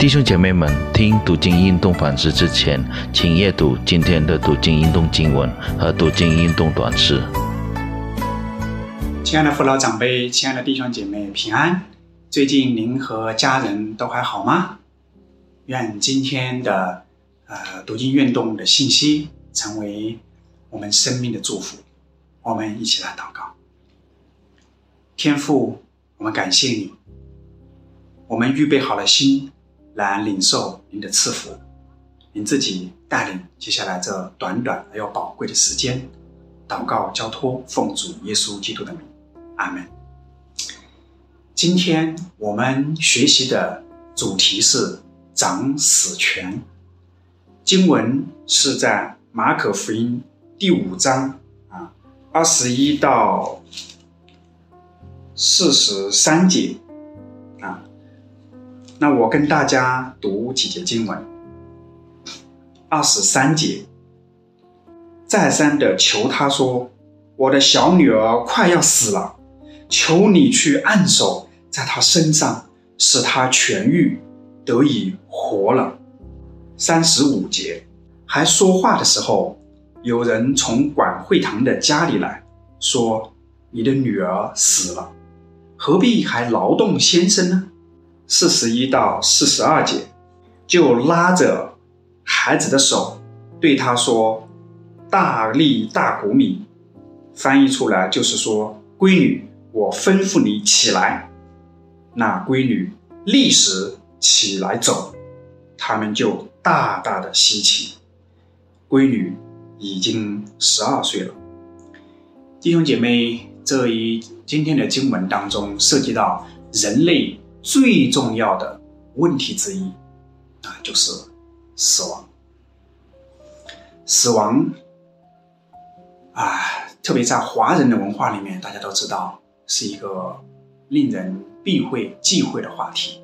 弟兄姐妹们，听读经运动反思之前，请阅读今天的读经运动经文和读经运动短诗。亲爱的父老长辈，亲爱的弟兄姐妹，平安！最近您和家人都还好吗？愿今天的呃读经运动的信息成为我们生命的祝福。我们一起来祷告。天父，我们感谢你，我们预备好了心来领受您的赐福，您自己带领接下来这短短而又宝贵的时间，祷告交托，奉主耶稣基督的名，阿门。今天我们学习的主题是长死权，经文是在马可福音第五章啊二十一到四十三节。那我跟大家读几节经文，二十三节，再三的求他说：“我的小女儿快要死了，求你去按手。”在她身上，使她痊愈，得以活了。三十五节，还说话的时候，有人从管会堂的家里来说：“你的女儿死了，何必还劳动先生呢？”四十一到四十二节，就拉着孩子的手，对他说：“大力大谷米。”翻译出来就是说：“闺女，我吩咐你起来。”那闺女立时起来走，他们就大大的稀奇。闺女已经十二岁了。弟兄姐妹，这一今天的经文当中涉及到人类最重要的问题之一啊，就是死亡。死亡啊，特别在华人的文化里面，大家都知道是一个令人。避讳忌讳的话题，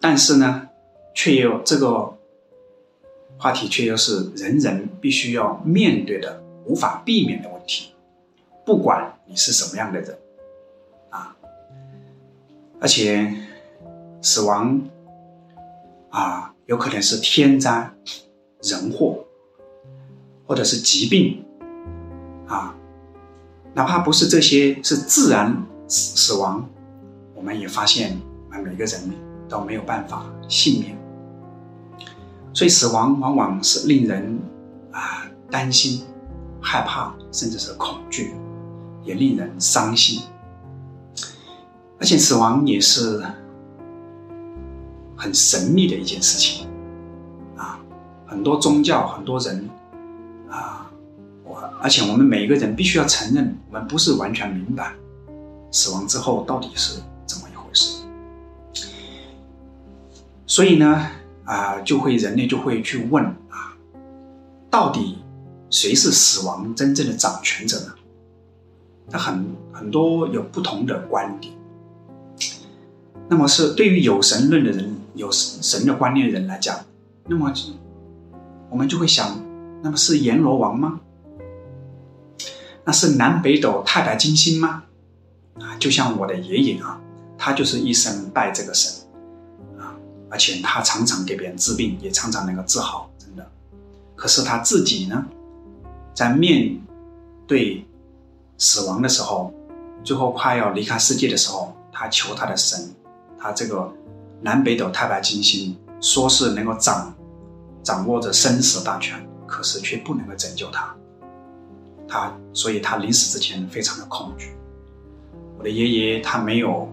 但是呢，却又这个话题却又是人人必须要面对的、无法避免的问题。不管你是什么样的人，而且死亡啊，有可能是天灾、人祸，或者是疾病，啊，哪怕不是这些，是自然。死死亡，我们也发现，我们每个人都没有办法幸免，所以死亡往往是令人啊担心、害怕，甚至是恐惧，也令人伤心。而且死亡也是很神秘的一件事情啊，很多宗教、很多人啊，我而且我们每一个人必须要承认，我们不是完全明白。死亡之后到底是怎么一回事？所以呢，啊，就会人类就会去问啊，到底谁是死亡真正的掌权者呢？他很很多有不同的观点。那么是对于有神论的人、有神的观念的人来讲，那么我们就会想，那么是阎罗王吗？那是南北斗、太白金星吗？啊，就像我的爷爷啊，他就是一生拜这个神，啊，而且他常常给别人治病，也常常能够治好，真的。可是他自己呢，在面对死亡的时候，最后快要离开世界的时候，他求他的神，他这个南北斗太白金星，说是能够掌掌握着生死大权，可是却不能够拯救他，他，所以他临死之前非常的恐惧。我的爷爷他没有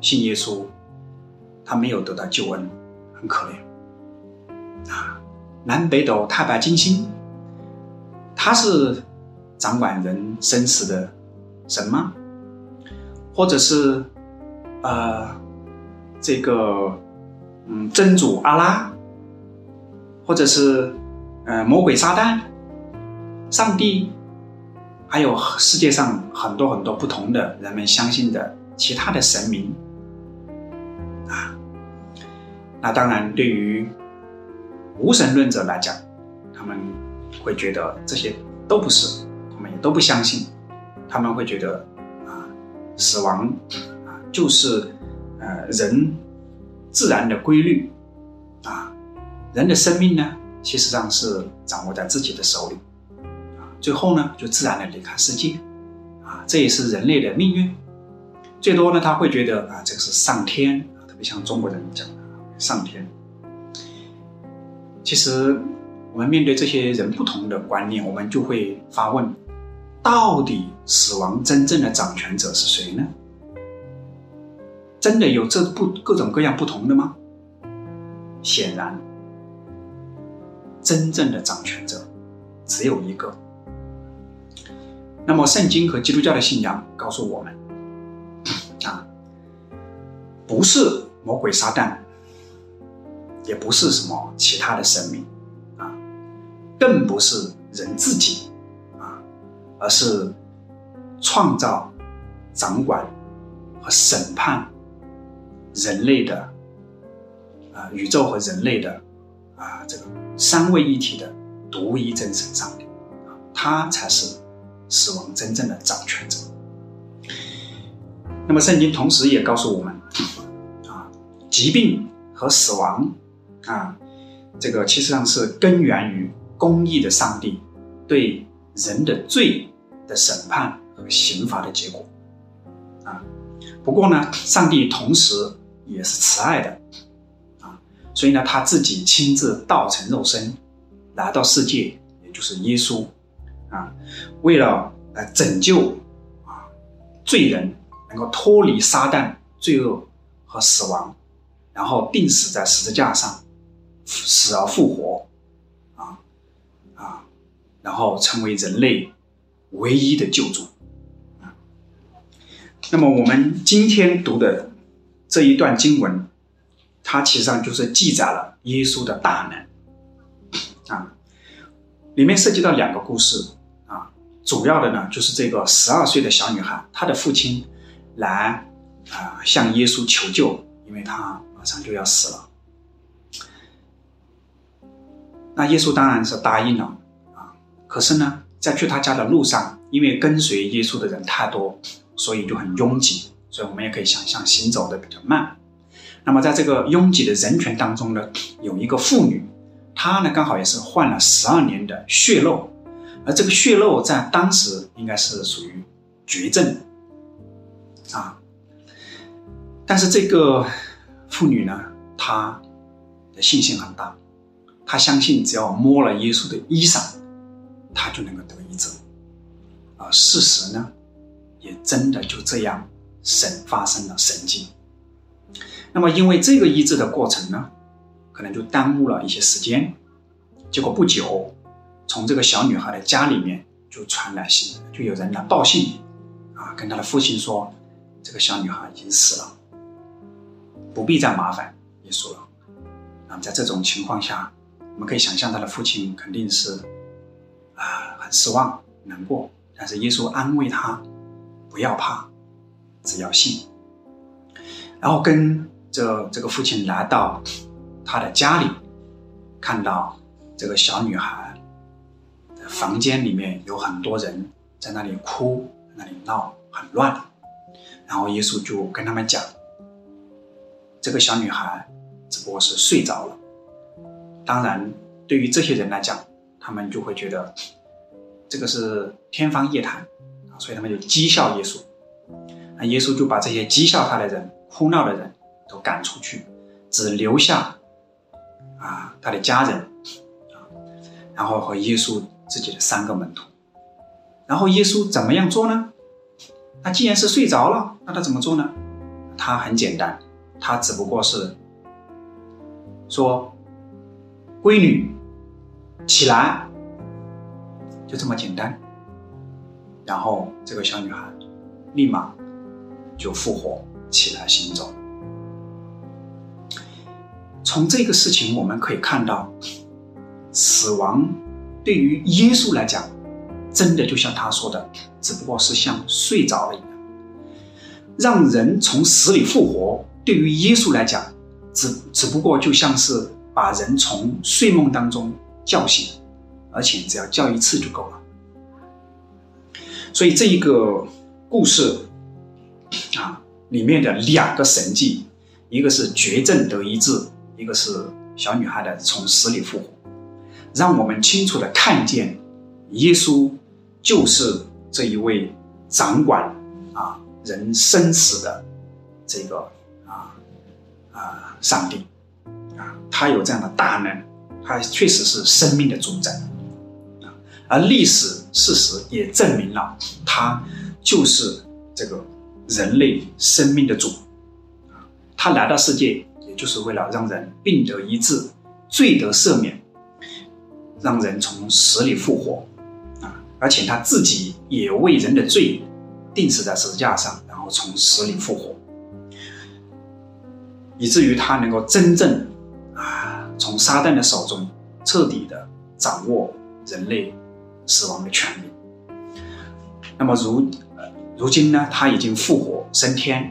信耶稣，他没有得到救恩，很可怜啊！南北斗太白金星，他是掌管人生死的神吗？或者是呃这个嗯真主阿拉，或者是呃魔鬼撒旦，上帝？还有世界上很多很多不同的人们相信的其他的神明，啊，那当然对于无神论者来讲，他们会觉得这些都不是，他们也都不相信，他们会觉得啊，死亡啊就是呃人自然的规律啊，人的生命呢，其实上是掌握在自己的手里啊，最后呢，就自然的离开世界啊，这也是人类的命运。最多呢，他会觉得啊，这个是上天，特别像中国人讲的上天。其实，我们面对这些人不同的观念，我们就会发问：到底死亡真正的掌权者是谁呢？真的有这不各种各样不同的吗？显然，真正的掌权者只有一个。那么，圣经和基督教的信仰告诉我们。啊不是魔鬼撒旦，也不是什么其他的神明，啊，更不是人自己，啊，而是创造、掌管和审判人类的，啊，宇宙和人类的，啊，这个三位一体的独一真神上帝，他才是死亡真正的掌权者。那么，圣经同时也告诉我们啊。疾病和死亡，啊，这个其实上是根源于公义的上帝对人的罪的审判和刑罚的结果，啊，不过呢，上帝同时也是慈爱的，啊，所以呢，他自己亲自道成肉身来到世界，也就是耶稣，啊，为了来拯救啊罪人能够脱离撒旦罪恶和死亡。然后钉死在十字架上，死而复活，啊啊，然后成为人类唯一的救主。啊，那么我们今天读的这一段经文，它其实上就是记载了耶稣的大能，啊，里面涉及到两个故事，啊，主要的呢就是这个十二岁的小女孩，她的父亲来啊向耶稣求救，因为他。马上就要死了，那耶稣当然是答应了啊。可是呢，在去他家的路上，因为跟随耶稣的人太多，所以就很拥挤，所以我们也可以想象行走的比较慢。那么在这个拥挤的人群当中呢，有一个妇女，她呢刚好也是患了十二年的血漏，而这个血漏在当时应该是属于绝症啊。但是这个。妇女呢，她的信心很大，她相信只要摸了耶稣的衣裳，她就能够得医治。而事实呢，也真的就这样神发生了神迹。那么因为这个医治的过程呢，可能就耽误了一些时间。结果不久，从这个小女孩的家里面就传来信，就有人来报信，啊，跟她的父亲说，这个小女孩已经死了。不必再麻烦耶稣了。那么在这种情况下，我们可以想象他的父亲肯定是啊很失望、难过。但是耶稣安慰他，不要怕，只要信。然后跟这这个父亲来到他的家里，看到这个小女孩房间里面有很多人在那里哭、那里闹，很乱。然后耶稣就跟他们讲。这个小女孩只不过是睡着了。当然，对于这些人来讲，他们就会觉得这个是天方夜谭，所以他们就讥笑耶稣。那耶稣就把这些讥笑他的人、哭闹的人都赶出去，只留下啊他的家人啊，然后和耶稣自己的三个门徒。然后耶稣怎么样做呢？他既然是睡着了，那他怎么做呢？他很简单。他只不过是说：“闺女，起来，就这么简单。”然后这个小女孩立马就复活起来行走。从这个事情我们可以看到，死亡对于耶稣来讲，真的就像他说的，只不过是像睡着了一样，让人从死里复活。对于耶稣来讲，只只不过就像是把人从睡梦当中叫醒，而且只要叫一次就够了。所以这一个故事里面的两个神迹，一个是绝症得医治，一个是小女孩的从死里复活，让我们清楚的看见，耶稣就是这一位掌管啊人生死的这个啊啊上帝。啊，他有这样的大能，他确实是生命的主宰。啊，而历史事实也证明了他就是这个人类生命的主。他来到世界，也就是为了让人病得医治，罪得赦免，让人从死里复活，啊！而且他自己也为人的罪钉死在十字架上，然后从死里复活，以至于他能够真正啊，从撒旦的手中彻底的掌握人类死亡的权利。那么如如今呢，他已经复活升天。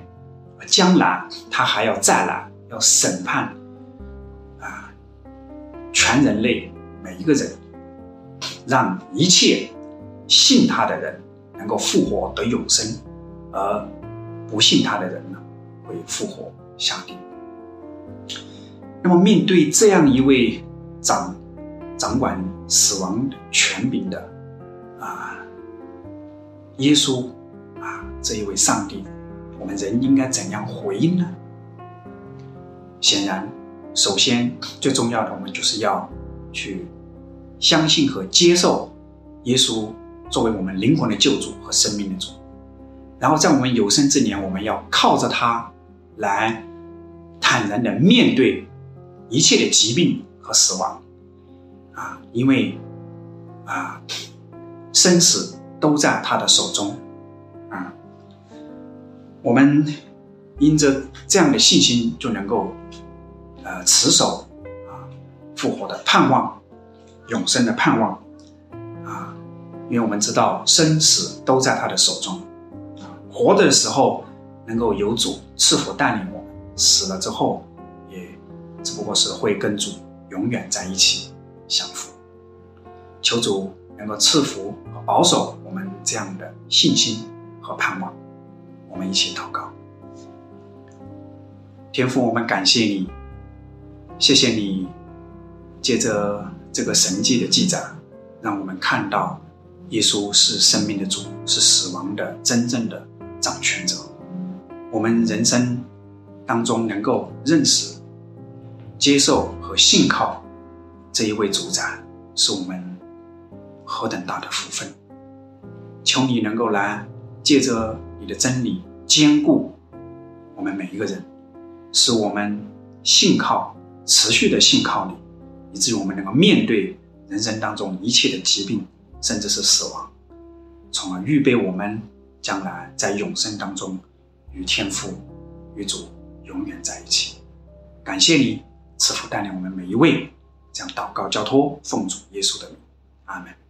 将来他还要再来，要审判啊，全人类每一个人，让一切信他的人能够复活得永生，而不信他的人呢，会复活下地。那么面对这样一位掌掌管死亡权柄的啊，耶稣，这一位上帝。我们人应该怎样回应呢？显然，首先最重要的，我们就是要去相信和接受耶稣作为我们灵魂的救主和生命的主。然后，在我们有生之年，我们要靠着他来坦然的面对一切的疾病和死亡啊，因为啊，生死都在他的手中。我们因着这样的信心，就能够呃持守啊复活的盼望，永生的盼望啊，因为我们知道生死都在他的手中啊，活的时候能够有主赐福带领我们，死了之后也只不过是会跟主永远在一起享福。求主能够赐福和保守我们这样的信心和盼望。我们一起祷告，天父，我们感谢你，谢谢你，借着这个神迹的记载，让我们看到耶稣是生命的主，是死亡的真正的掌权者。我们人生当中能够认识、接受和信靠这一位主宰，是我们何等大的福分！求你能够来借着。你的真理坚固我们每一个人，使我们信靠持续的信靠你，以至于我们能够面对人生当中一切的疾病，甚至是死亡，从而预备我们将来在永生当中与天父、与主永远在一起。感谢你赐福带领我们每一位，将祷告交托奉主耶稣的名，阿门。